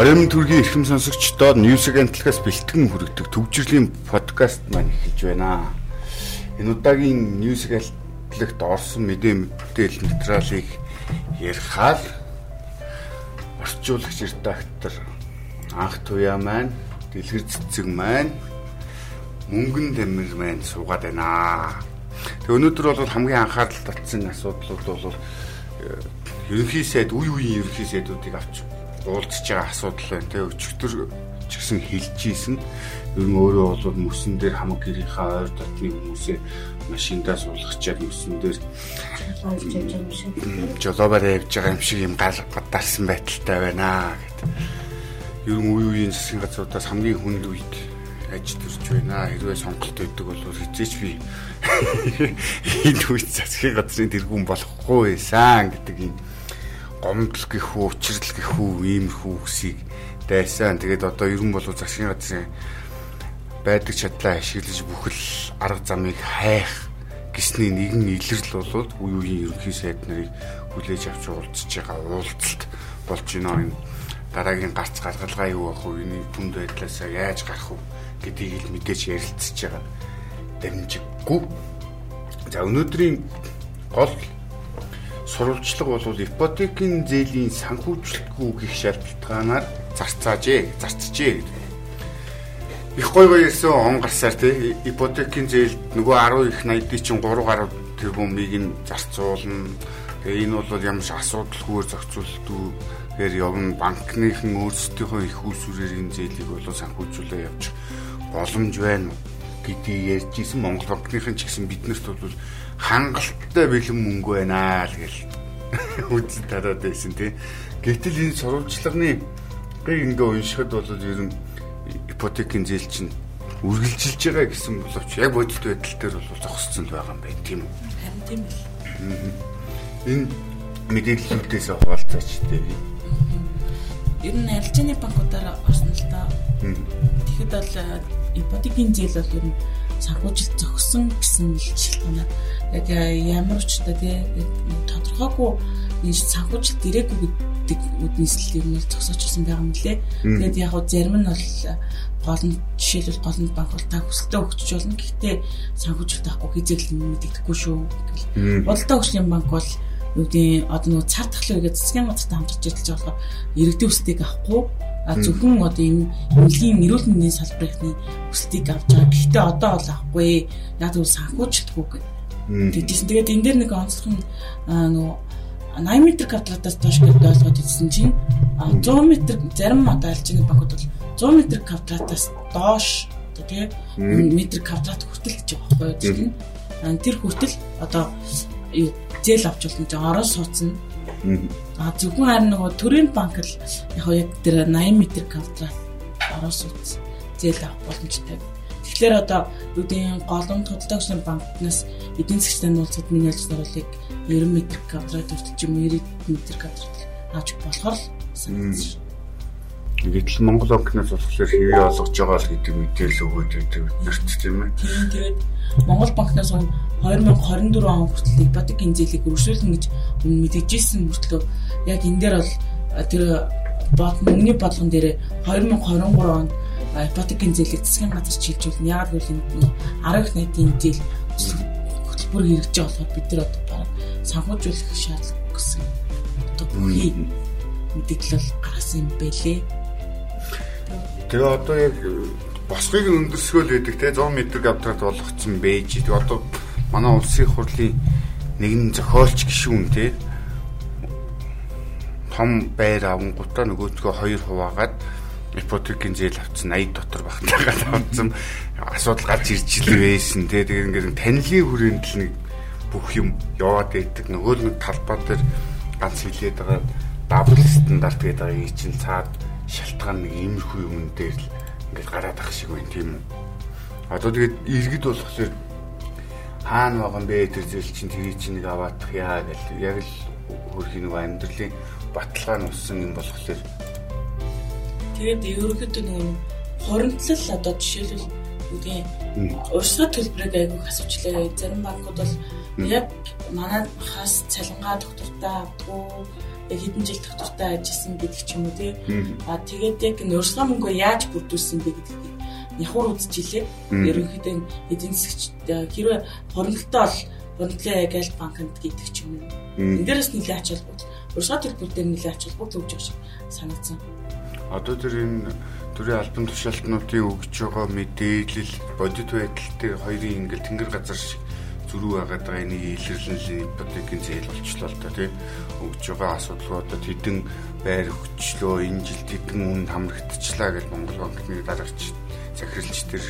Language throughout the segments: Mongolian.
Оройн төргийн эрхэм сонсогчдод Ньюс агентлагаас бэлтгэн хүргэдэг төвжирлийн подкаст маань эхэлж байна. Энэ удаагийн Ньюс агентлагт орсон мэдээ мэдээлэл материалыг ярихаар орчуулагч редактор анх туяа маань дэлгэр цэцэг маань мөнгөн тамир маань суугаад байна. Тэг өнөөдөр бол хамгийн анхаарал татсан асуудлууд бол э, ерөнхий сайд үе үеийн ерөнхий сайдуудыг авч уулзж байгаа асуудал байна. Тэгээ өчигдөр ч гэсэн хэлж ийсэн. Ер нь өөрөө бол мөсөн дээр хамаг гэрийнхаа ойр дотны хүмүүсээ машиндаа суулгачаад мөсөн дээр жолообаар явж байгаа юм шиг юм гадаарсан байдалтай байна гэдэг. Ер нь үе үеийн засгийн газруудаас хамгийн хүнд үед аж төрж байна. Хэрвээ сонголт өгдөг бол хизээч би энэ үед засгийн газрын тэргүүн болохгүй байсан гэдэг юм гомдол гэх үү, учрал гэх үү, иймэрхүү үгсийг дайсан. Тэгээд одоо ер нь бол засгийн газрын байдаг чадлаа ашиглаж бүхэл арга замыг хайх гисний нэгэн илэрл бол үе үеийн ерөнхий сайд нарыг хүлээж авч уулзж байгаа уулзалт болж байна. Энэ дараагийн гарц гаргалгаа юу ах вэ? Энийг түнд байдлаасаа яаж гарах вэ гэдгийг л мэдээж ярилцж байгаа. Дамжиггүй. За өнөөдрийн гол сурвалжлага бол ипотекийн зээлийн санхүүжилтгүй гих шалтгаанаар зарцаажээ, зарцжээ гэдэг. Их гой гой ирсэн он гарсаар тий ипотекийн зээл нөгөө 10 их 80-ийн чинь 3 гаруй тэрбумыг нь зарцуулна. Тэгээ энэ бол ямар ч асуудалгүйгээр зохицуулдгүй тэгэхээр явна банкныхан өөрсдийнхөө их усүрээр энэ зээлийг бол санхүүжүүлээ явж боломж байна гэдгийг ярьж исэн Монгол банкныхан ч гэсэн биднэрт бол хангалттай бэлэн мөнгө байна л гэл үз тараад байсан тий. Гэтэл энэ сурвалжлагын гээ ингээ уншихад бол ер нь ипотекийн зээл чинь үргэлжилж байгаа гэсэн боловч яг бодит байдал дээр бол зогсцсон л байгаа юм байна тийм үү? Харин тийм ээ. Энэ мэдээллүүдээс хуваалцаач тий. Ер нь арилжааны банкудаар орсон л доо. Тэгэхэд бол ипотекийн зээл бол ер нь санхүүжилт зогсон гэсэн шалтгаанаар яг ямар ч та тий тодорхойгүй энэ санхүүжилт ирээгүй гэдэг үднэс л ер нь зогсоочсон байгаа юм лээ. Тэгээд яг хөө зарим нь бол гол нь жишээлбэл гол нь банк бол та хүсэлтээ өгч болно. Гэхдээ санхүүжилт авахгүй хизээл мэддэхгүй шүү. Бодлоо өгчний банк бол юу гэдэг одоо нөгөө цар тахлын үегээ засгийн газарт хамтарч ажиллаж байгаа иргэдийн хүсэлтийг авахгүй зөвхөн одоо энэ эмнэлгийн эрүүл мэндийн салбарын хүсэлтийг авч байгаа. Гэхдээ одоо бол авахгүй. Яг зөв санхүүжилтгүй гэдэг. Тэгээд энэ дээр нэг онцлог нь нөгөө 80 м квадратаас доош гэдэг ойлгоод ирсэн чинь 100 м зарим одоо алжины банкуд бол 100 м квадратаас доош тий метр квадрат хүртэл гэж байгаа байхгүй юу. Тэр хүртэл одоо юу зээл авч болно гэж орон суудсан А зөвхөн харин нөгөө төрийн банк л яг яг тэр 80 м квадрат ороос үз зээл авах боломжтой. Тэгэхээр одоо гэдэг голомт хөдөлгөөний банкнаас эдийн засгийн уулзалт миний ялж даруулыг 90 м квадрат хүртэл юм 90 м квадрат авч болохоор л санагдсан. Гэтэл Монгол банкнаас болохоор хэвээ олгож байгаа л гэдэг мэдээлэл өгөөд байдаг биднэрт тийм ээ. Тэгээд Монгол банкнаас 2024 он хүртэл ипотекийн зээлийг өргөжүүлнэ гэж мэдэгжсэн мөртлөө яг энэ дээр бол тэр мөнгөний бодлогон дээр 2023 онд ипотекийн зээлийг засгийн газар чиглүүлнэ. Яг л энэ 10 их найдын зээл хөтөлбөр хэрэгжиж байгаа болохоор бид нар одоо бараг санхүүжүүлэх шаардлага гэсэн одоо бүхий мэдээлэл гаргасан юм байлээ. Тэгээ одоо яг босхыг өндөрсгөл байдаг те 100 м квадрат болгоцсон байж. Тэгээ одоо манай улсын хурлын нэгэн зохиолч гишүүн те. Том байр авангуудаа нөгөөдгөө хоёр хуваагаад ипотекийн зээл авцсан 80 дотор багтаагаад авцсан асуудал гарч ирж л байсан те. Тэгээ ингээд танилын хүрээнд л нэг бүх юм яваад байдаг. Нөгөө нэг талбай дээр ганц хилээд байгаа дабл стандарт гэдэг байгаа чинь цаад шалтгаан нэг иймэрхүү юм дээр л ингээд гараад ах шиг байна тийм үү. Одоо тэгээд иргэд болохоор хаана байгаа юм бэ? Тэр зээл чинь тэрий чинь нэг аваадах яа гэл. Яг л хөрхийн нэг амьдралын баталгаа нь уссан юм болохоор тэгээд ерөнхийдөө нэг хоримтлал одоо жишээлбэл үгийн урьдчилан төлбөрийг айгүйх асуучлаа. Зарим банкуд бол Яг манай хас цалингаа доктортай авдгүй хэдэн жил доктортай ажилласан гэдэг ч юм уу тий. А тэгээд яг нурсгай мөнгөө яаж бүрдүүлсэн бэ гэдэг нявхар үзчихлээ. Ерөнхийдөө эдийн засгч хэрвээ хөрөнгөлтөө бол хөрөнгөлөө яг аль банкнд гэдэг ч юм уу. Энд дээрээс нэлээд ач холбогдол. Урсгай төлбөр дээр нэлээд ач холбогдол өгч байгаа шиг санагдсан. Одоо тэр энэ төрийн албан тушаалтнуудын өгж байгаа мэдээлэл бодит байдалтай хоёрын ингээл тэнгэр газар шиг зөрүү байгаад байгаа энийг илэрлэн ипотекийн зээл болчлоо л та тийм өгж байгаа асуудлуудад хэдэн байр өгчлөө энэ жилд хэдэн үн хамрагдчихлаа гэж Монгол банкны дарагч захирлч тэр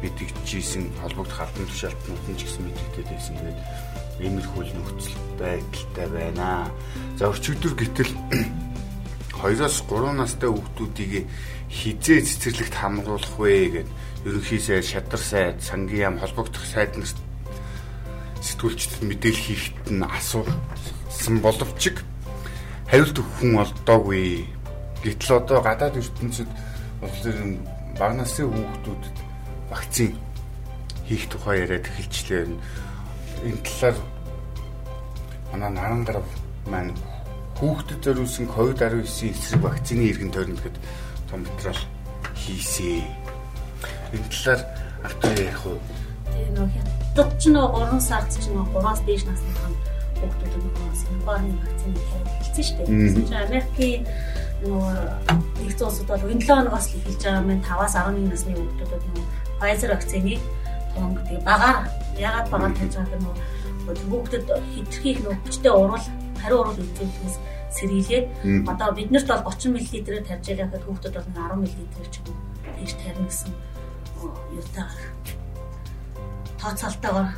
мэдгдчихсэн холбогдох албан тушаалтнууд нь ч гэсэн мэдэгдээд байсан. Тэгээд иймэрхүү нөхцөл байдалтай байна. За өчигдөр гэтэл 2-оос 3 настай хүүхдүүдийг хизээ цэцэрлэгт хамруулах вэ гэд ерөнхий сайд, шадар сайд, сангийн яам холбогдох сайд нарт сэтгүүлчдэд мэдээлэл хийхэд нь асуусан боловч хариулт өгөх хүн олдоогүй. Гэтэл одоо гадаад ертөнцид болохоор бага насны хүүхдүүдэд вакцин хийх тухай яриад эхэлчлээ. Энэ талаар манай наран гарав маань хүүхдэд зориулсан COVID-19 эсрэг вакцины иргэн тойрно гэхэд том материал хийсээ. Энэ талаар автор ярих уу? Тэгээ нөх Хятад ч нөө 3 сард ч нөө 3-аас дээш насныхан хүүхдүүд нөгөө Сингапурын вакцины тавьж эхэлсэн шүү дээ. Тэгсэн чинь Америкийн нөгөө нэгдсэн улсууд бол энэ 7 хоногоос л эхэлж байгаа юм. 5-аас 11 насны хүүхдүүдэд нөгөө Pfizer вакциныг тунг тэгээ багаар ягаад багаар тавьж байгаа юм бэ? Хүүхдэд хэтэрхийх нөгөө хүчтэй урал хариу урал үзүүлэхээс сэргийлээд одоо биднэрт бол 30 мл-ээр тавьж байгаа гэхэд хүүхдүүд бол 10 мл-ээр ч юм уу тэгж тарина гэсэн юутаагаар тооцоолтойгоор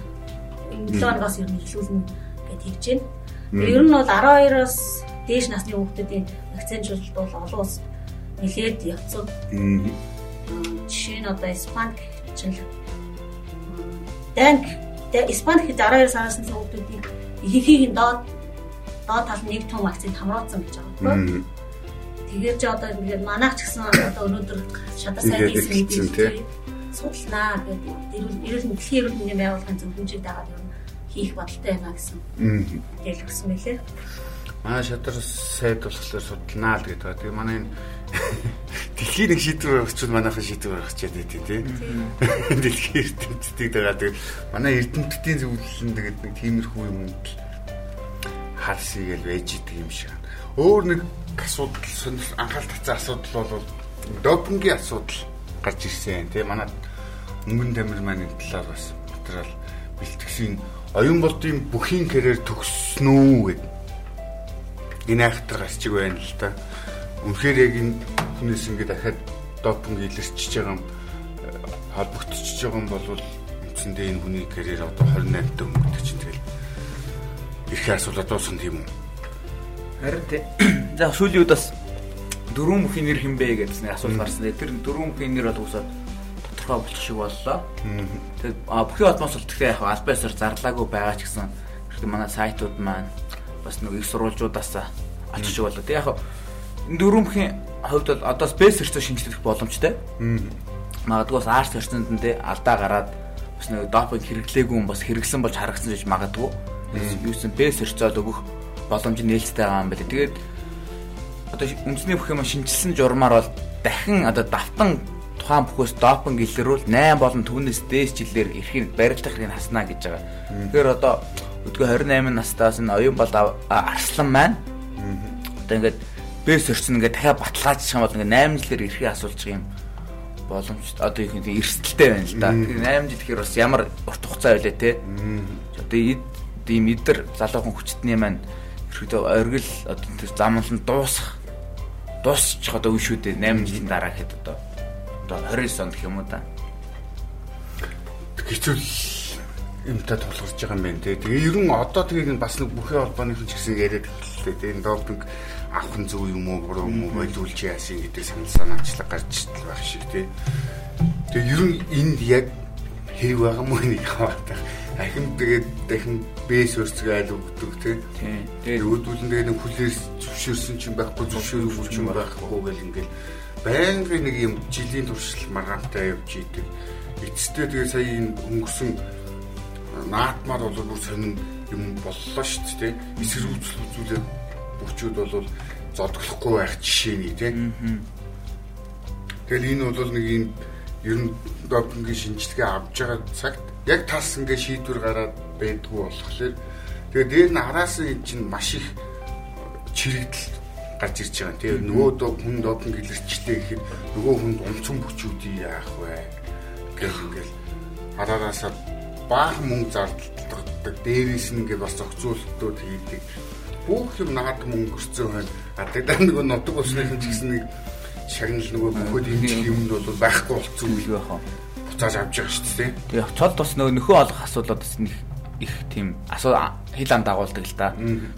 7 оноос ер нь эхлүүлнэ гэд хэлж байна. Ер нь бол 12-оос дээш насны хүүхдүүдийн вакцинжуулалт бол олон улсад нэлээд явцсан. Жишээ нь одоо Испани чинь Данк. Испани хэд 12 сараас насны хүүхдүүдийн ихэнхийг нь доод доод тал нэг том вакцин хамруулсан гэж байгаа юм. Тэгэхээр ч одоо ингээд манайх ч гэсэн одоо өнөөдөр шатар сайн хийсэн тийм судалнаа гэдэг эрүүл дэлхийн эрүүл мэндийн байгууллагын зөвлөмжийг дагаад ер нь хийх бодолтой байна гэсэн. Тэгэл өгсөн мэлээ. Манай шатар сайд болохоор судалнаа л гэдэг. Тэгээ манай энэ дэлхийн нэг шийдвэр өгчүүд манайхан шийдвэр өгчээд байдیں۔ тий. Дэлхийн эрдэмтдийг дагаа тэгээ манай эрдэмтдийн зөвлөлн тэгээд нэг тиймэрхүү юмд харсыг л байж идэг юм шиг. Өөр нэг асуудал сонирхол анхаарал татсан асуудал бол допингийн асуудал гарч ирсэн тийм манай мөнгөн тамир маань энэ талаар бас материал бэлтгэсэн оюун болтын бүхийн карьер төгснө үү гэд энэ айхтар гарчиг байна л да. Үнэхээр яг энэ хүнээс ингээд дахиад допинг илэрчиж байгаа юм холбогдчихж байгаа юм бол үндсэндээ энэ хүний карьер одоо 28 дэ өнгөрдөг чинь тэгэл их асуудал дуусна тийм үү? Харин тий. За сүүлийн үед бас дөрвөн бүхийн нэр хинбэ гэсэн асуулт гарсан. Тэр дөрвөн бүхийн нэр бол үсээд тодорхой болчих шиг боллоо. Тэгээд бүхий холбоос бол тэгэхээр яг альбасаар зарлаагүй байгаа ч гэсэн тэгэхээр манай сайтууд маань бас нэг их сурвалжуудаас очиж болоо. Тэгээд яг дөрвөн бүхийн хувьд бол одоо space search шинжилэх боломжтой. Магадгүй бас арт search-нд нь алдаа гараад бас нэг допинг хэрэглээгүй юм бас хэрэглэн болж харагдсан гэж магадгүй. Юусэн space search-од өгөх боломж нээлттэй байгаа юм байна. Тэгээд одоо үндэсний бүх юм шинжилсэн журмаар бол дахин одоо давтан тухайн бүхөөс допинг илрүүл 8 болон түүнээс дээш жилээр эрхийг барилдах хэрэг хаснаа гэж байгаа. Тэгэхээр одоо өдгөө 28 настаас энэ оюун бол арслан маань одоо ингээд бэс өрчн ингээд дахиад баталгаажчих юм бол ингээд 8 жилээр эрхийг асуулж юм боломж одоо их тийм эрсдэлтэй байна л да. Тэгэхээр 8 жил гэхээр бас ямар урт хугацаа байлаа те. Одоо ийм идэр залуухан хүчтний маань ерөөдөө оргил одоо тэр замнал нь дуусах дуусчих одоо үе шүү дээ 8 жилийн дараа гэхэд одоо одоо 29 онд гэх юм уу да. Хэцүү юмтай тулгарч байгаа юм байна те. Тэгээ ер нь одоо тэгээ бас нэг бүхий холбооных ч гэсэн яриад эхэллээ те. Энэ допинг авах нь зөв юм уу, буруу юм уу, бойлуулж яасан гэдэг санал санаачлаг гарч тэл байх шиг те. Тэгээ ер нь энд яг хэв байгаа мó нэг хаваатай. Ахин тэгээд дахин бэс өрцгөө айл өгдөг те. Тэгээд өөдүүлэн тэгээд нэг хүлээс зөвшөөрсөн чинь байхгүй зөвшөөрөхгүй чинь байхгүй гэл ингээл байнгын нэг юм жилийн туршил маргаантай явж идэг. Эцэстээ тэгээ сая энэ өнгөрсөн наатмаар бол бүр сонин юм боллоо шүү дээ. Эсэргүүцэл үзүүлэх бүчүүд бол зодглохгүй байх жишээний тийм. Тэгэл энэ бол нэг юм ер нь допингийн шинжилгээ авч байгаа цагт яг тас ингээ шийдвэр гараад байдгүй болохоор тэгээ дээр нь араас нь чинь маш их чирэгдэл гарч ирж байгаа. Тэгээ нөгөө хүн допинг илэрчтэй гэхэд нөгөө хүнд онцон бүчүүдийг яах вэ гэх ингээл хараараасаа баахан мөнгө зардалдаг дээрээс нь ингээ бас зохицуултууд хийдэг бүх юм наад мөнгө өрцөө байна. А тэгээд нөгөө нутаг усных нь ч гэсэн нэг шагнал нөгөө бөхөд энэ юм нь бол байхгүй болцсон үйл байхаа. Буцааж авч байгаа шүү дээ. Тэгээ цол тус нөхөө олох асуудлууд бас нэг их тийм асуу хил ам дагуулдаг л да.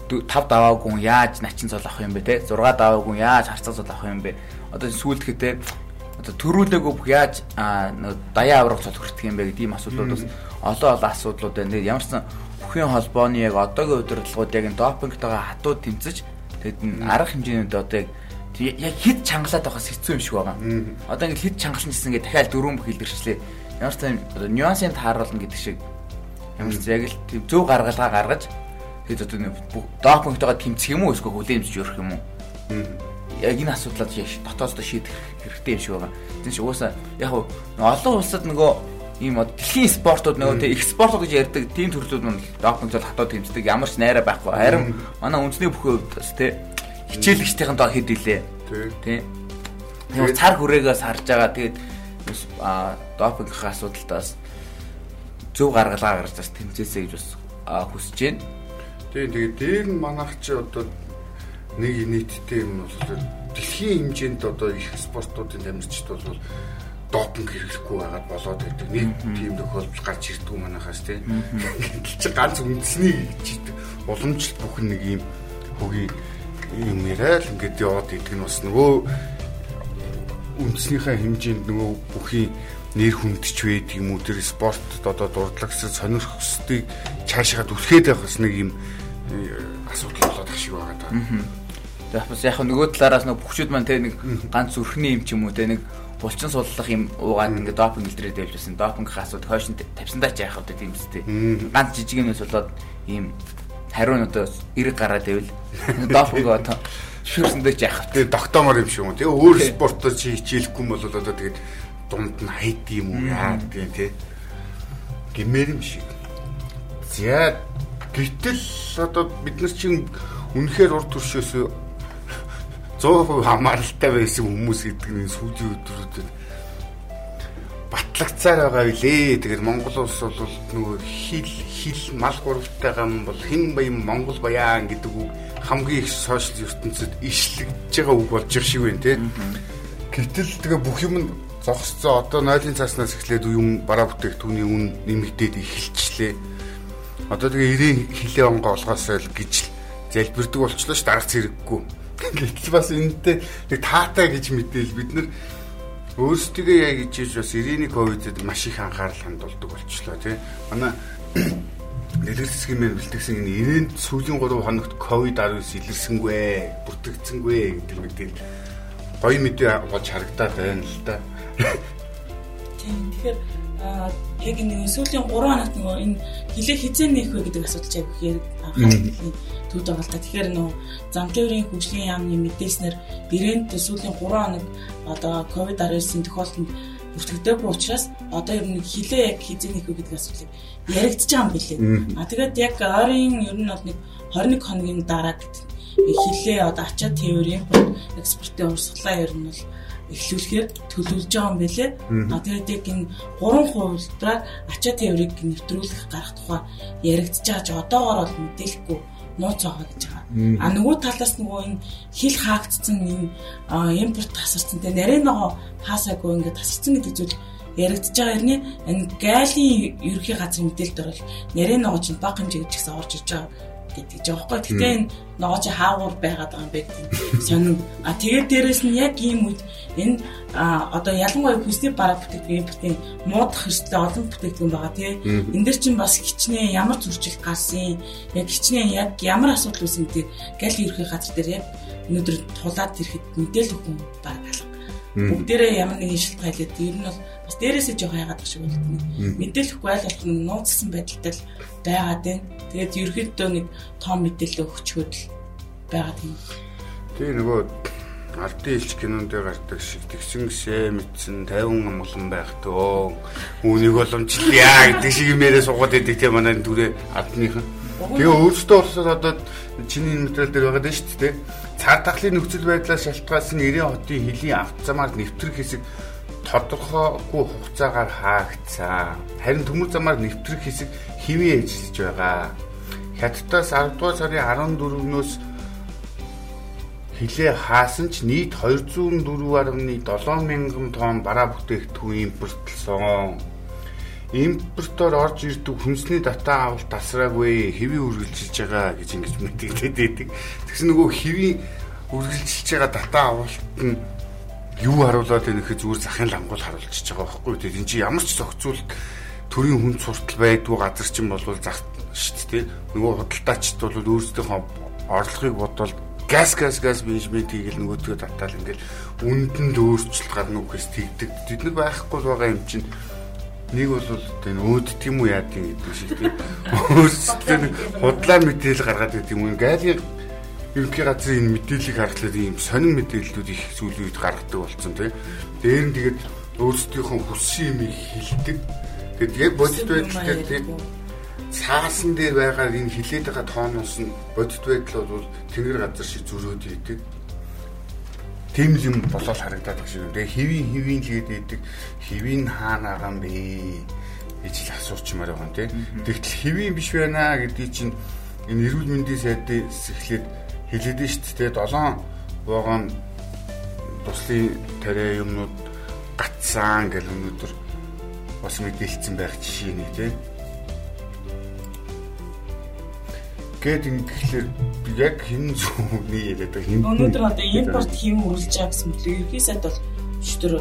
5 даваагүй яаж начин цол авах юм бэ те? 6 даваагүй яаж харцаа цол авах юм бэ? Одоо сүүлдэхэд те одоо төрүүлээгүй бүх яаж даяа аврах цол хүртэх юм бэ гэдэг ийм асуудлууд бас олон олон асуудлууд байна. Ямар ч бүхэн холбооны яг одоогийн удирдлагууд яг допингтойгоо хатуу тэмцэж тэгэд н арга хэмжээнд одоо яг яг хэд чангалаад байхаас хэцүү юм шиг байгаа. Одоо ингэ хэд чангалсан гэсэн ингээ дахиад дөрөв бүх илэрчлээ. Ямар ч тийм одоо нюансыг тааруулна гэдэг шиг ямар ч яг л тийм зөв гаргалгаа гаргаж тэгэд одоо допингтойгоо тэмцэх юм уу эсвэл хүлээмж өрөх юм уу? Яг энэ асуудлаад дотоосдоо шийдэх хэрэгтэй юм шиг байгаа. Тийм ч угаасаа яг олон улсад нөгөө ийм дэлхийн спортууд нөгөө их спортууд гэж ярьдаг тийм төрлүүд нь допинг зол хатуу тэмцдэг ямар ч найраа байхгүй. Харин манай үндэсний бүхэн хувьд бас тий хичээлэгчдийн доо хэд илээ. Тий. Тэгээд цар хүрээгээс харж байгаа тэгээд допингын асуудалтаас зөв гаргалгаа гаргаж бас тэмцээсэй гэж бас хүсэж байна. Тий тэгээд дээр нь манайх чи одоо нэг нийттэй юм бол дэлхийн хэмжээнд одоо их спортуудын тамирчид бол допинг хэрэглэхгүй байгаад болоод байдаг. Нэг тийм тохиолдол гарч ирдэг манахаас тийм. Гэтэл чи ганц үндэсний чийдэг уламжлалт бүхэн нэг юм хөгийн юм яриа л ингээд яваад идэг нь бас нөгөө үндэснийхээ хэмжээнд нөгөө бүхийн нэр хүндч байдаг юм уу? Тэр спортод одоо дурдлагсад сонирхсдыг цаашаа түлхээд байх бас нэг юм э, асуудал болоод ах шиг байгаа даа. Тэгэхээр бас яг нөгөө талаараас нөгөө бүхчүүд маань те нэг ганц зүрхний юм ч юм уу те нэг булчин суллах юм уугаад ингээд допинг илтрээд байвч байсан. Допинг хасууд хойшин тавьсандаа ч яах вэ? Тийм үстэй. Ганц жижиг юмнаас болоод ийм хариу нь одоо эрэг гараад байвал допинг одоо шүүрсэндээ ч вэ? Тэгээ доктомор юм шиг юм. Тэгээ өөр спортоор чи хичээлэхгүй бол одоо тэгээд дунд нь хайд юм уу яа гэдэг тий. Гэмээр юм шиг. За гэтэл одоо бид нар чинь үнэхээр урд төршөөс 100% хамааралтай байсан хүмүүс гэдэг нь сүүлийн өдрүүдэд батлагцаар байгаа билээ. Тэгээд Монгол улс бол нөгөө хил хил мал гуравтай гам бол хэн баян Монгол баян гэдэг үг хамгийн их сошиал ертөнцид ишлэгдэж байгаа үг болж их шиг байна тий. Гэтэл тэгээ бүх юм зогсцоо одоо нойлын цааснаас эхлээд юм бараа бүтээгдэхүүний үн нэмэгдээд эхэлчлээ. Одоо тэгээ ирээ хилээ онгоо олгоосоо л гэж залбирдаг болчлоо ш дараач хэрэггүй Гэтэл бас энэтэй нэг таатай гэж мэдээл бид нар өөрсдөө яг гэж бас 99 ковидд маш их анхаарал хандуулдаг болчлоо тий. Манай дэлгэр засгийн мэн бэлтгэсэн энэ 90-нд сүүлийн 3 хоногт ковид 19 илэрсэнгүй бүртгэгдсэнгүй гэдэг мэдээл гоё мэдээ болж харагдаад байна л да. Тийм тэгэхээр яг энэ сүүлийн 3 хоногт нөгөө энэ хилээ хизээ нээх вэ гэдэг асуудал яг хэрэг л та. Тэгэхээр нөө зам тээврийн хөгжлийн яамны мэдээснээр брэнд сүүлийн 3 хоног одоо ковид-19-ийн тохиолдолд бүртгэдэггүй учраас одоо ер нь хилээ яг хизээ нээх вэ гэдэг асуудлыг яригдчихэж байгаа юм билээ. А тэгээд яг ойрын ер нь бол нэг 21 хоногийн дараа хилээ одоо ачаа тээврийн экспортын урсгалаа ер нь бол эхлүүлэхээр төлөвлөж байгаа юм байлээ. А тэгээд яг энэ 3 хувилбараар ачаа тээврийг нэвтрүүлэх гарах тухай яригдчихэж одоогоор бол мэдээлэхгүй нууц байгаа гэж байгаа. А нөгөө талаас нөгөө энэ хил хаагдсан энэ импорт тасарсан те нарийн ногоо хаасаагүй ингээд тасарсан гэдэг зүйл яригдж байгаа юм. Энэ гайлын ерөнхий газрын мэдээлэлд орол нарийн ногоо чинь баг хэмжээгээр ч гэсэн орж иж байгаа гэдэг ч аахгүй. Гэтэ энэ ногоо чи хаагуур байгаад байгаа юм бэ гэдэг сонин. А тэгээд дээрэс нь яг ийм үед энэ одоо ялангуяа хүсний бараа бүтээгдэхүүн импортын муудах хэрэгсэлтэй олон бүтээгдэхүүн байгаа тийм. Энд дэр чинь бас хичнээн ямар зурчил гарсан, яг хичнээн яг ямар асуудал үүсэн гэдэг гал ерхий газар дээр яг өнөөдөр тулаад ирэхэд мэдээлэл өгөн баг алга Бүгдээрээ ямар нэгэн шилдэг хайлаад ер нь бол бас дээрээсээ жоох яагаад шиг болдог. Мэдээлэхгүй айл болох нь нууцсан байдалтай л байгаад байна. Тэгээд ерөөхдөө нэг том мэдээлэл өгчхөд л байгаад юм. Тэгээ нөгөө ардын илч кинонд гардаг шиг тэгсэнсээ мэдсэн 50 амгалан байх төө. Үүнийг боломжлъя гэдэг шиг юм яриа суугаад идэг те манай түрээ ардныхан. Тэгээ өөрөөсөө болсоо одоо чиний материал дээр байгаа дээ шүү дээ. Цар тахлын нөхцөл байдлаас шалтгаалсан 90 хотын хөлийн автозамаар нэвтрэх хэсэг тодорхойгүй хугацаагаар хаагдсан. Харин төмөр замаар нэвтрэх хэсэг хэвээ ажиллаж байгаа. Хятадаас 10 дугаар сарын 14-нөөс хилээ хаасан ч нийт 204.7 мянган тонн бараа бүтээгдэхүүн импортлсон. Импортоор орж ирдэг хүнсний дата авалт тасраагүй хэвийн үргэлжилж байгаа гэж ингэж мэдэгдээд байдаг. Тэгсэн нөгөө хэвийн үргэлжилж байгаа дата авалт нь юу харуулад байна гэхэд зүгээр захын лангуул харуулчихж байгаа байхгүй тийм энэ чи ямар ч зохицуулт төрийн хүн суртал байдгүй газар чинь бол зах шүү дээ нөгөө худалдаачд бол өөрсдийнхөө орлогыг бодвол газ газ газ менежмент хийгээл нөгөөдгөө татаал ингээл үндэнд өөрчлөлт гарна үхээс тэгдэг. Бид нар байхгүй байгаа юм чинь нэг бол тэн өөддөг юм уу юм гэдэг шиг тийм өөрсдөө нэг худлаар мэдээлэл гаргаад байдаг юм. Гайлын ерөнхий газрын энэ мэдээллийг харахад ийм сонин мэдээллүүд их сүүлийн үед гаргадаг болсон тийм. Дээр нь тэгээд өөрсдийнхөө хүссэн юмыг хэлдэг. Тэгээд яг бодит байдалтай тийм цаасан дээр байгаа энэ хилээд байгаа тооноос нь бодит байдал бол тэнгэр газар шиг зөрөөд идэг. Тим юм болол харагдаад байгаа шиг. Тэгээ хэвийн хэвийн л идэг. Хэвийн хаана байгаа юм бэ? гэж л асуучмаар байгаа юм тий. Тэгтэл хэвийн биш байна гэдгийг чинь энэ эрүүл мэндийн сайдээс эхлээд хэлээд нь шүү дээ. 7 вагон туслын тариа юмнууд гатсан гэл өнөөдөр бас мэдээлсэн байх жишээ нэг тий. Гэт ингэхлээр яг хин зүүний яриад байгаа хин өнөөдөр одоо импорт хэм үргэлж байгаа гэсэн мэт ерхийсэд бол өчтөр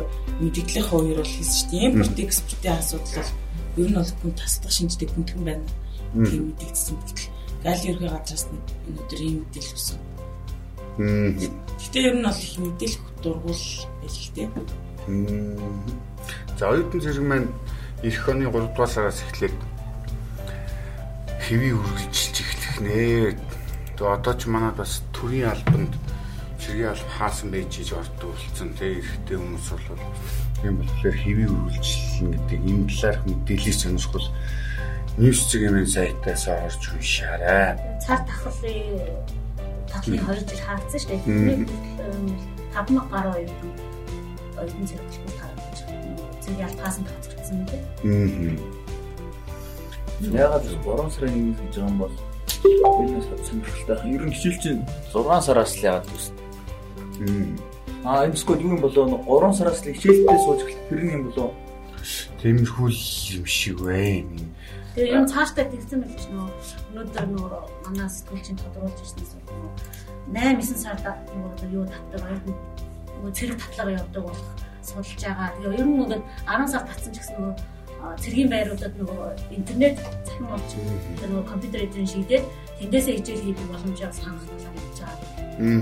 мэдээллийн хоёр бол хийсэн шүү дээ. Импорт экспортын асуудал бол ер нь бол хүн тасдаг шинжтэй гүнтгэн байна. Тийм мэдээлсэн мэтэл гал ерхий газраас өнөөдөр ийм мэдээлэл өгсөн. Гэтэ ер нь бол их мэдээлэх дургуул дээ. За оюутан зэрэг маань эх оны 3 дугаар сараас эхлээд хэвий үргэлжилж эхлэх нэ. Тэгээ одоо ч манад бас төрийн албанд чиргийн алба хаасан байж иж ордуулсан тий эрэгтэй хүмүүс бол юм болохоор хэвий үргэлжлэн гэдэг энэ талаарх мэдээлэл сонирхол ньюс цэгийн сайтаас орж уншаарай. Цар тахлын татлын 2 жил хаагдсан шүү дээ. Тэрний 5000 гаруй оюутан оюутан зэрэглэлд харагдаж байгаа. Цэгийн алба хаасан тооцогдсон юм. Аа Ягаад 3 сарын 1 гэж байгаа юм бол биднээс сонирхолтой. Ер нь хичээл чинь 6 сараас л яагаад үст. Аа энэ скол юу юм болоо 3 сараас л хичээлдээ сууж эхлэх хэрэг юм болоо. Тэмэрхүү юм шиг байна. Тэгээ юм цаашдаа тэгсэн мэл ч нөө өнөөдөр нөө манай сэтгүүлчин тодруулж ирснээс бол 8 9 сард юу татдаг нөгөө цэрэг татлага явдаг болох судалж байгаа. Тэгээ ер нь ингээд 10 сар татсан ч гэсэн нөгөө цэргийн байруудад нөгөө интернет захин болж нөгөө компьютер эдрийн шийдээд тэндээсээ хичээл хийх боломжоо санах талаар хийж байгаа. Аа.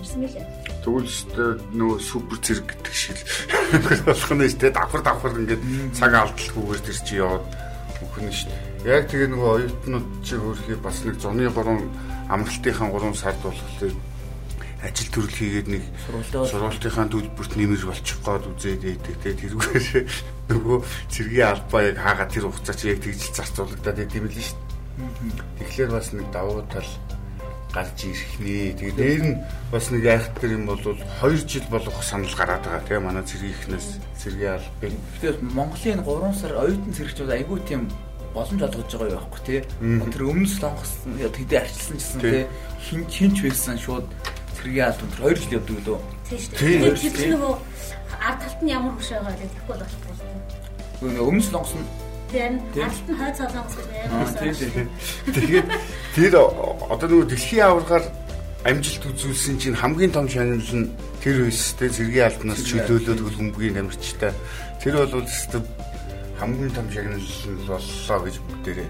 Ирсэн мэлээ. Тэгвэл нөгөө супер цэрэг гэдэг шиг л болох нь шүү дээ. Давхар давхар ингээд цаг алдалгүйгээр тэр чи яваад өгнө шүү дээ. Яг тэгээ нөгөө оюутнууд чи өөрхий бас нэг зуны 3 амралтынхаа 3 сард болохоор ажил төрөл хийгээд нэг сургалтынхаа төлбөрт нэмэр болчих гээд үзээд байдаг те тэрүүгээр нөгөө цэргийн албаа яг хаагаад тэр хугацаа чи яг тэгжил зарцуулагдаад байт юм л шүү дээ. Тэгэхээр бас нэг давуу тал гарч ирэх нэ. Тэгээ дээр нь бас нэг айхтар юм бол 2 жил болох санал гараад байгаа тийм манай цэргийнхнээс цэргийн албыг. Тэгэхээр Монголын 3 сар оюутан цэрэгч бол айгүй тийм боломж олгож байгаа байхгүй тий. Тэр өмнө солонгос тэдээ арчилсан гэсэн тий хин хинч байсан шууд цэргийн албан тэр 2 жил явдаг лөө. Тийм шүү дээ. Тэр нөгөө ард талд нь ямар хөш байгаа гэж тэгэхгүй болохгүй. Нөгөө өмнө солонгос нь Тийм. Ард нь хойд солонгос гэж байна. Тэгээд тэр одоо нөгөө дэлхийн аваргаар амжилт үзүүлсэн чинь хамгийн том шагнал нь тэр үстэй зэргийн албанаас чөлөөлөөд хөлбөмбөгийн тамирчтай. Тэр бол өстой хамгийн том шагнал боллоо гэж бүгдээрээ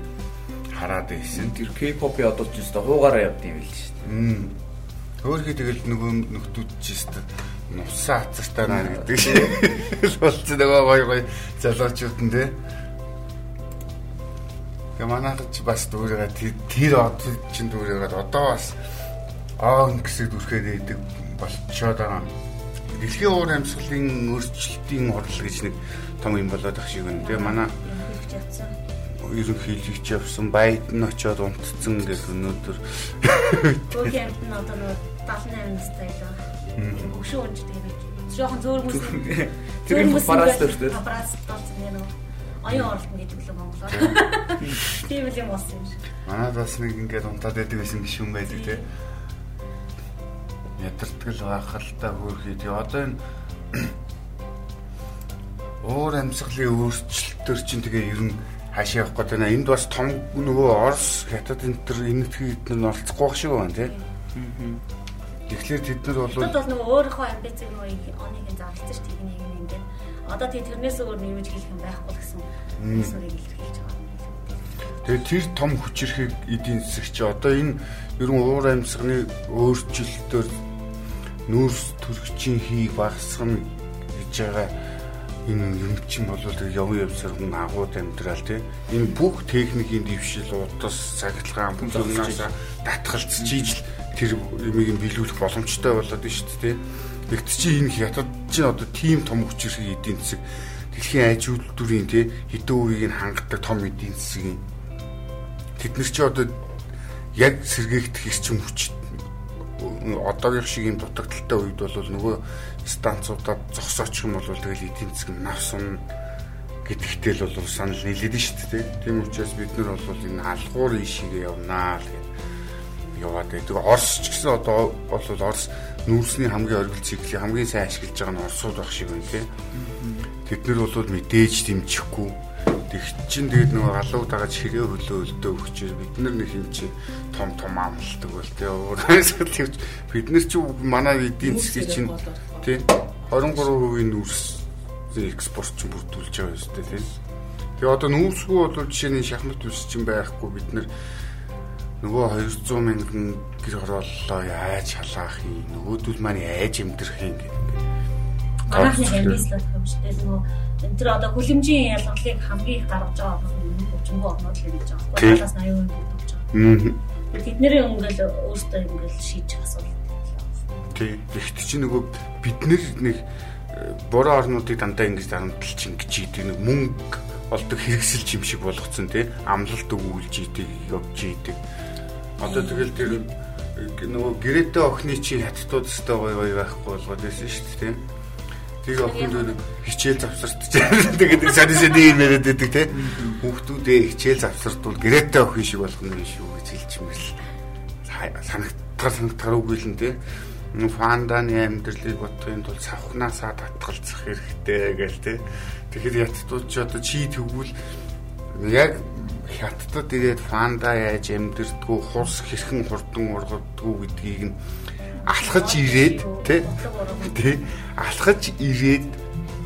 хараад байсан. Тэр K-pop-ийн одоо ч өстой хуугаараа явд юм л шүү дээ. Өөрхий тэгэл нөгөө нөхдүүд ч өстө нусаа хацартаа наа гэдэг шиг болсон нөгөө гой гой залуучууд нь те. Гэманаад ч бас дүүрээ тэр од чин дүүрээгээд одоо бас аа гэсэд үрхээр идэг болчоод байгаа. Дэлхийн уур амьсгалын өөрчлөлтийн орол гэж нэг том юм болоод ах шиг байна. Тэгээ манай ерөнхийлөгч явсан байд нь очиод унтцсан гэх өнөөдөр Өөрийн амьд нь одоо нөгөө 78 настай байлаа. Өшөө унждаг юм. Жохон зөөрмөс. Тэр юм параст төртөө. Параст болсон юм уу? Оюун оролт гэдэг л Монголоор. Тийм л юм болсон юм шиг. Манайд бас нэг ингээд унтаад байдаг байсан гişүн байдаг те. Ядардгал байхалтай хөөрхий. Тэгээ одоо энэ уур амьсгалын өөрчлөлтөөр чинь тэгээ ер нь хаашаа явах гэдэг нь энд бас том нөгөө Орос хятад энэ төр энэ тхийд нь оролцохгүй байх шиг байна тий. Тэгэхээр тэд нар бол Бид бол нөгөө өөрийнхөө амбицыг нөгөө оныг зарласан ш тийм нэг юм ингээд одоо тий тэрнээс өөр нэмж хэлэх юм байхгүй гэсэн зүйлсийг илэрхийлж байгаа юм. тэгээ тэр том хүчрэхийг эдийн засаг чи одоо энэ ер нь уур амьсганы өөрчлөлтөөр нүүрс төрөгчийн хийг багасгах гэж байгаа энэ юм чинь бол тэг явын явсаар хүн агууд амьдрал тий. Энэ бүх техникийн дэвшил удас цахилгаан бүх юмнаас татгалцж ийж. тэр юмыг нь биелүүлэх боломжтой болоод шүү дээ тий Тэгт чи энэ хятад чинь одоо тийм том хүчрэх эдийн засаг дэлхийн аж үйлдвэрийн тий хэдэн үеийг нь хангадаг том эдийн засгийн тэд нар чи одоо яг сэргээгдэх эрчим хүч одоогийн шиг юм дутагдaltaй үед бол нөгөө станцуудад зогсоочих юм бол тэгэл эдийн засаг навсан гэдэгтэй л бол санал нийлээд нь шүү дээ. Тийм учраас бид нар бол энэ алгуур ишигээ явнаа л гэж яваад байдаг. Орос ч гэсэн одоо бол Орос нүүрсний хамгийн оргил циклийн хамгийн сайн ашиглаж байгаа нь Оросууд байх шиг байна тийм. Тэд нар бол мэдээж дэмжихгүй Тэг чин тэгээд нөгөө галуу дагаж хэрэг хөлөө өлдөө өгчээр бид нар нэг юм чи том том амлалдаг бол тэ уурайсаа тэгж бид нар чи манай эдийн засгийн чинь тий 23% нүүрс экспорт чинь бүрдүүлж байгаа юм шүү дээ тий. Тэгээ одоо нүүрсгүй бол жишээ нь шахмат үс чинь байхгүй бид нар нөгөө 200 мянган гэр хорооллоо яаж халаах юм нөгөөдөл маань яаж амьдрах юм гэдэг. Манайхны амьдлал юм шүү дээ нөгөө энэ төр одоо хүлэмжийн ялгалыг хамгийн их гаргаж байгаа юм хөгжингөө орнууд л гэж байгаа. Багаас 80% бүгдж байгаа. Тэдний өнгөл өөртөө өнгөл шийдэх асуудал. Тий. Ихт чи нөгөө бид нэг буруу орнуудыг дандаа ингэж дарамтлж ингэж идэг нэг мөнгө олдог хэрэгсэлж юм шиг болгоцсон тий. Амлалт өгүүлж идэг, явж идэг. Одоо тэгэл тэр нөгөө гэрээтэй охины чи хаттууд өстой гой гой байхгүй болгоод байсан шүү дээ Тэг охин дээр хичээл завсартж тэгээд саний саний юм яриад байдаг те. Хүүхдүүдээ хичээл завсардвал гэрээтэй охин шиг болох нь шүү гэж хэлж мэрл. Санагдтал санагдтал үгүй л нь те. Фанданы амьдралыг бодохын тулд савхнаасаа татгалзах хэрэгтэй гээл те. Тэгэхээр яттууд ч одоо чи тэгвэл яг хаттад ирээд фанда яаж амьдрдгүү хурс хэрхэн хурдан ургадгүү гэдгийг нь алхаж ирээд тий алхаж ирээд.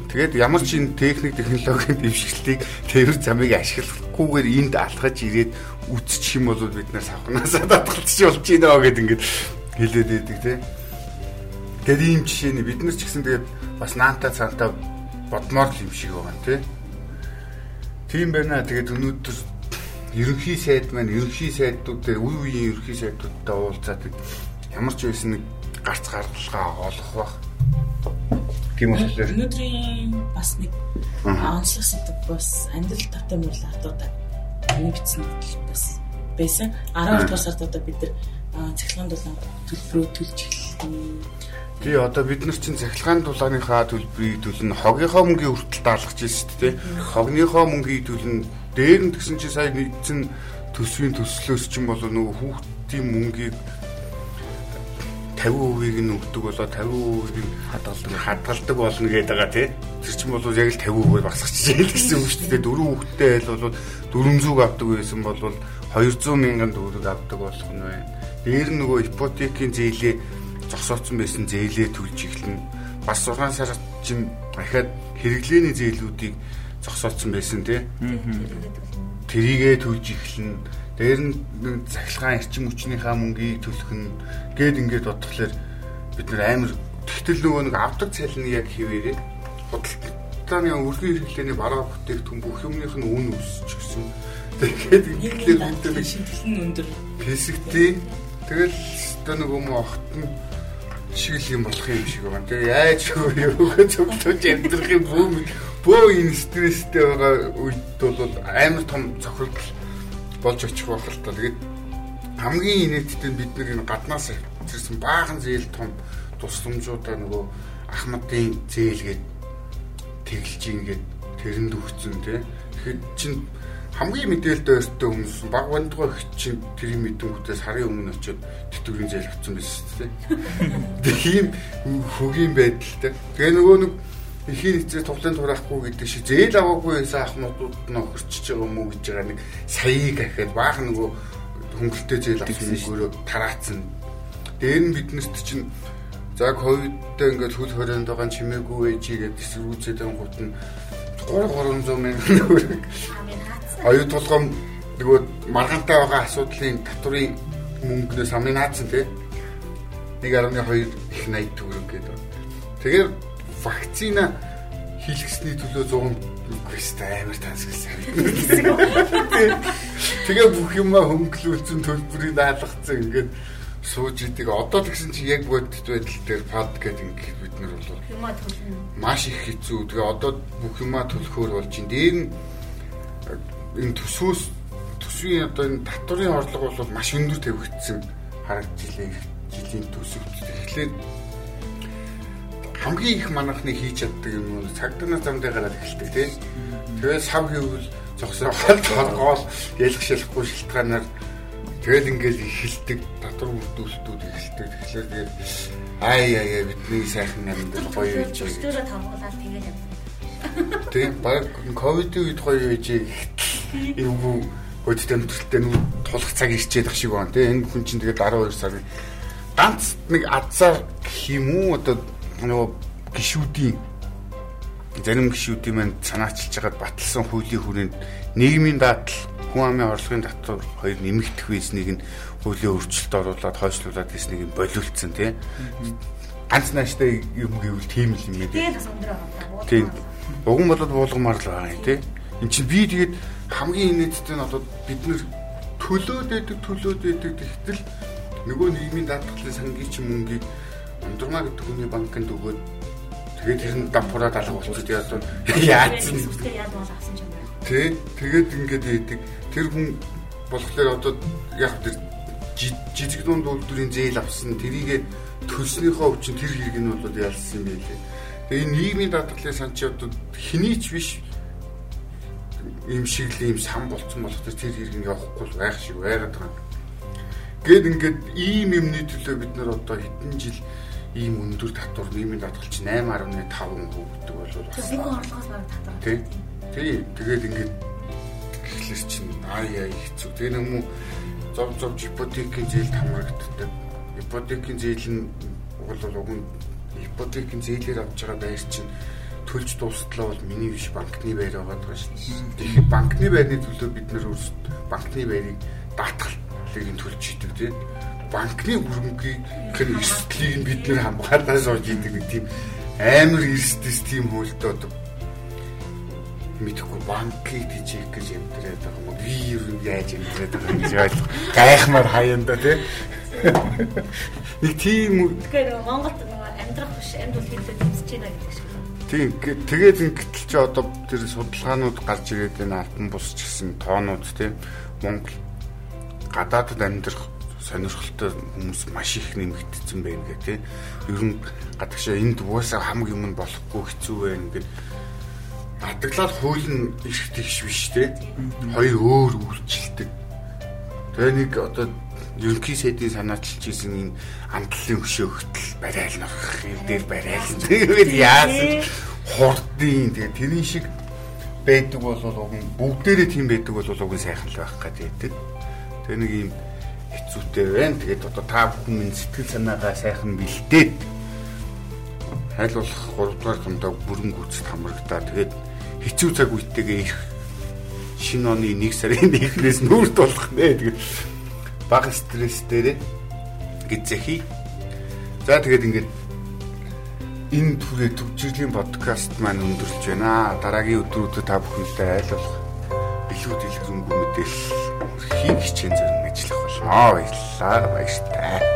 Тэгээд ямар ч энэ техник технологийн дэвшилтийг тэр замыг ашиглахгүйгээр энд алхаж ирээд үтчих юм бол бид нар савхнаасаа татгалцчих болж байна гэд ингээд хэлээд байдаг тий Тэгээд ийм жишээний бид нар ч гэсэн тэгээд бас наанта цаантаа бодмоор л юм шиг байгаа тий Тийм байна. Тэгээд өнөөдөр ерөнхий сайд маань ерөнхий сайдууд дээр үе үеийн ерөнхий сайдуудтай уулзаад ямар ч байсан нэг гарц гаргалгаа олох бах. Тийм болохоор өнөөдрийн бас нэг онцлог сэдв бас амьдрал тавтай мөрөл ардуудаа нэгдсэн бас байсан. 12 дугаар сард одоо бид нар цахилгаан дулаан төлбөрөө төлж эхэлсэн. Тий одоо бид нар чинь цахилгаан дулааныхаа төлбөрийг төлнө хогийнхоо мөнгөний хүртэл даалгаж байна шүү дээ. Хогныхоо мөнгөний төлнө дээр нь тэгсэн чинь сая нэгдсэн төсвийн төслөөс чинь болоо нөгөө хүүхдийн мөнгийг 50%-ийг нь өгдөг болоо 50%-ийг хадгалдаг хадгалдаг болно гэдэг байгаа тий. Тэр чинь бол яг л 50% багсгачих жишээ гэсэн үг шүү дээ. Дөрөв хүүхдтэй айл бол 400 авдаг байсан бол 200 мянган төгрөг авдаг болох нь байна. Дээр нь нөгөө ипотекийн зээлээ зогсооцсон байсан зээлээ төлж эхэлнэ. Бас 6 сард чинь дахиад хэрэглээний зээлүүдийг зогсооцсон байсан тий. Тэрийгээ төлж эхэлнэ. дээр нь захилгаан эрчим хүчнийхаа мөнгийг төлөх нь гээд ингээд бодглохлоор бид нэр амар тэгтэл нөгөө нэг авдаг цалин яг хിവэрээ худалдааны өргөн хэрэглээний бараа бүтээгдэхүүн бүх юмных нь үн өсч гисэн. Тэгээд ингээд бид шинжилгээ нь өндөр. Физиктэй тэгэл одоо мөн огт нь шиг л юм болох юм шиг байна. Тэгээ яаж юугаа зөвлөж амьдрах юм бөө бөө энэ стресстэй байгаа үед бол амар том цохилдол болж очих байх л та. Тэгээд хамгийн инээдтэй бид нэг энэ гаднаас ирсэн баахан зээл том тусламжуудаа нөгөө Ахмадын зээлгээд тэглэж ингээд тэрэнд өгцөн тий. Тэгэхээр чин хамгийн мэдээлэлтэй өртөө хүмүүс баг бандгаа чинь тэрийг мэдэнгүүтээ сарын өмнө очиод тэтгэврийн зээл авсан байсан шүү дээ. Тэг ийм хөгийн байдалтай. Тэгээ нөгөө нэг эхийн эцээ тоглоом тураахгүй гэдэг шиг зээл аваагүй байсан ахмадууд нь охирчж байгаа мó гэж байгаа нэг саяыг ахаад баах нөгөө хөнгөлтэй зээл авсан нөгөөрөө тараацсан. Дээр нь биднэрт чинь за ковидтэй ингээд хөл хорионд байгаа чимээгүй ээжигээд эсвэргүүцээд байгаа гут нь 3 300 мянган төгрөг оюу тулгам нөгөө маргаантай байгаа асуудлын татврын мөнгнөөс амын наацсан тий 1.2 их 80 төгрөг гэдэг. Тэгэхээр вакцина хийлгэсний төлөө 100 квест амар тансгсан. Тэгээ бүх юмаа хөнгөлүүлсэн төлбөрийг даалгацсан ингээд сууж идэг. Одоо тэгсэн чи яг бодит байдал дээр пад гэдэг ингээд бид нар бол юмаа төлнө. Маш их хэцүү. Тэгээ одоо бүх юмаа төлөхөөр болж ин дээр нь энэ төсвөөс төсвийн одоо энэ татврын орлого бол маш өндөр тавигдсан харагдчихлээ жилийн төсөвт. Тэгэхээр хамгийн их манахны хийж чаддаг юм нь цагдаа замдаа гараад эхэлдэг тийм. Тэгээд сав хийвэл зогсоогоод толгоол ялах шалахгүй шилтгаанаар тэгэл ингээл эхэлдэг татвар үрдүүлэлтүүд эхэлдэг. Тэгэхээр тэгээд ай ай бидний сайхан амьдрал гоё байж байгаа. Төсвөрөө тавгуулаад тэгээд Тийм баг ковидын үед гоё байж эвгүй хөдөлт амьдралтай нүү тулах цаг ирчээд ах шиг байна тийм энэ хүн чинь тэгээд 12 сарын ганц нэг азар гэх юм уу одоо нөгөө гişүүдийн зарим гişүүдийн манд санаачилж хагаад батлсан хуулийн хүрээнд нийгмийн даатал хүн амын орлогын татвар хоёр нэмэгдэх байсныг нь хуулийн өөрчлөлт оруулаад хойшлуулад гэснийг нь болиулсан тийм ганц нааштай юм гэвэл тийм л юм ээ. Тийм. Уган болоод буулгамаар л байгаа юм тий. Энд чинь би тэгээд хамгийн инээдтэй нь одоо бид нэр төлөөд өгдөг төлөөд өгдөг тэгтэл нөгөө нийгмийн даатгалын сангийн чинь мөнгийг Андурмаа гэдэг хүний банкнд өгөөд тэгээд тэр нь дампуураад алга болчиход яасан яатсан тий тэгээд ингээд ийдэг тэр хүн болохоор одоо яг тэр жижиг дунд үйлдвэрийн зээл авсан тэрийгэ төлснийхөө өвчин тэр хэрэг нь бол ялсан юм байлээ. Тэгээ энэ нийгмийн даатгалын сан чи одоо хэний ч биш ийм шиг л ийм сан болцсон болох тэр хэрэг нь явахгүй байх шиг байгаад байгаа. Гэт ингээд ийм юмны төлөө бид нар одоо хэдэн жил ийм өндөр татвар нийгмийн даатгал чи 8.5% гэдэг бол бас. Нэг орлогоос баг татвар. Тий. Тий. Тэгээд ингээд гэхлээр чинь ай яа хэцүү. Нэг юм зов зов ипотекийн зээл хамрагддаг. Ипотекийн зээл нь бол уг нь ипотекийн зээлээр авч байгаа байр чинь төлж дуустлаа бол миний биш банкны байр байгаа даа шүү дээ. Тэгэхээр банкны байрны төлөө бид нэр өөрсд банкны байрыг даатгалыг нь төлж идэг тийм. Банкны хөрөнгөний эрсдлийг нь бид нэр хамгаалаад сууж идэг нэг тийм амар эрсдэс тийм хуультай одоо мэдхгүй банкыг тийжих гэж юмдраад байгаа юм. Би юу яаж юмдраад байгаа гэж ойлгох. Гайхмаар хаяанда тийм. Нэг тийм Тэгэхээр Монголд амьдрах биш амьд үл хэлээд тэмцэж байна гэдэг шиг. Тийм тэгээд ингээд ч одоо тэр судалгаанууд гарч ирээд энэ алтан бус ч гэсэн тоонууд тийм Монгол гадаадд амьдрах сонирхолтой хүмүүс маш их нэмэгдсэн байна гэх тийм. Ер нь гадагшаа энд угаасаа хамаг юм болохгүй хэцүү байна гэдэг Гадаглал хууль нь их тэгш биш те. Хоёр өөр үйлчлдэг. Тэгээ нэг одоо ерөнхий сайдын санаачилж исэн энэ амтлалын хөшөөгтөл барайл нөх юм дээр барайл. Тэгээд яасан хурдын тэгээд тэрийн шиг байдаг бол уг нь бүгдээрээ тийм байдаг бол уг нь сайхан л байх гэдэг. Тэгээ нэг юм хэцүүтэй байна. Тэгээд одоо та бүхэн сэтгэл санаагаа сайхан бэлдээд хайлуулах 3 дугаар томдоо бүрэн гүйцэд хамрагдаа. Тэгээд хэцүү цаг үетэйгээ их шинэ оны 1 сарын 1-ээс нүүрт болох нэ. Тэгээд бага стресс дээрээ гэж зэхий. За тэгээд ингээд энэ түрээ төвчрлийн подкаст маань өндөрлж байна. Дараагийн өдрүүдэд та бүхэнтэй айлуулах илүү дэлгэрэнгүй мэдээлэл хийх хичээн зэрэг ажиллах болно. Баярлалаа. Баяртай.